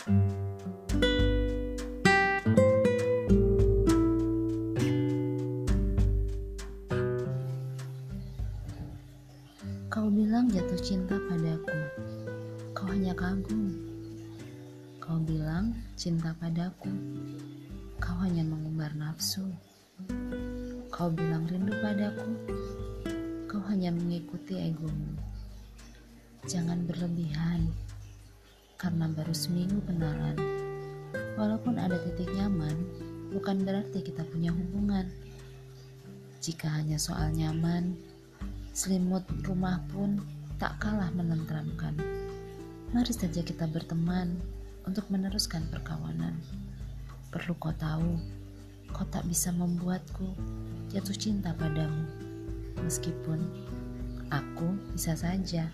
Kau bilang jatuh cinta padaku. Kau hanya kagum. Kau bilang cinta padaku. Kau hanya mengumbar nafsu. Kau bilang rindu padaku. Kau hanya mengikuti egomu. Jangan berlebihan karena baru seminggu kenalan. Walaupun ada titik nyaman, bukan berarti kita punya hubungan. Jika hanya soal nyaman, Selimut rumah pun tak kalah menenteramkan. Mari saja kita berteman untuk meneruskan perkawanan. Perlu kau tahu, kau tak bisa membuatku jatuh cinta padamu. Meskipun aku bisa saja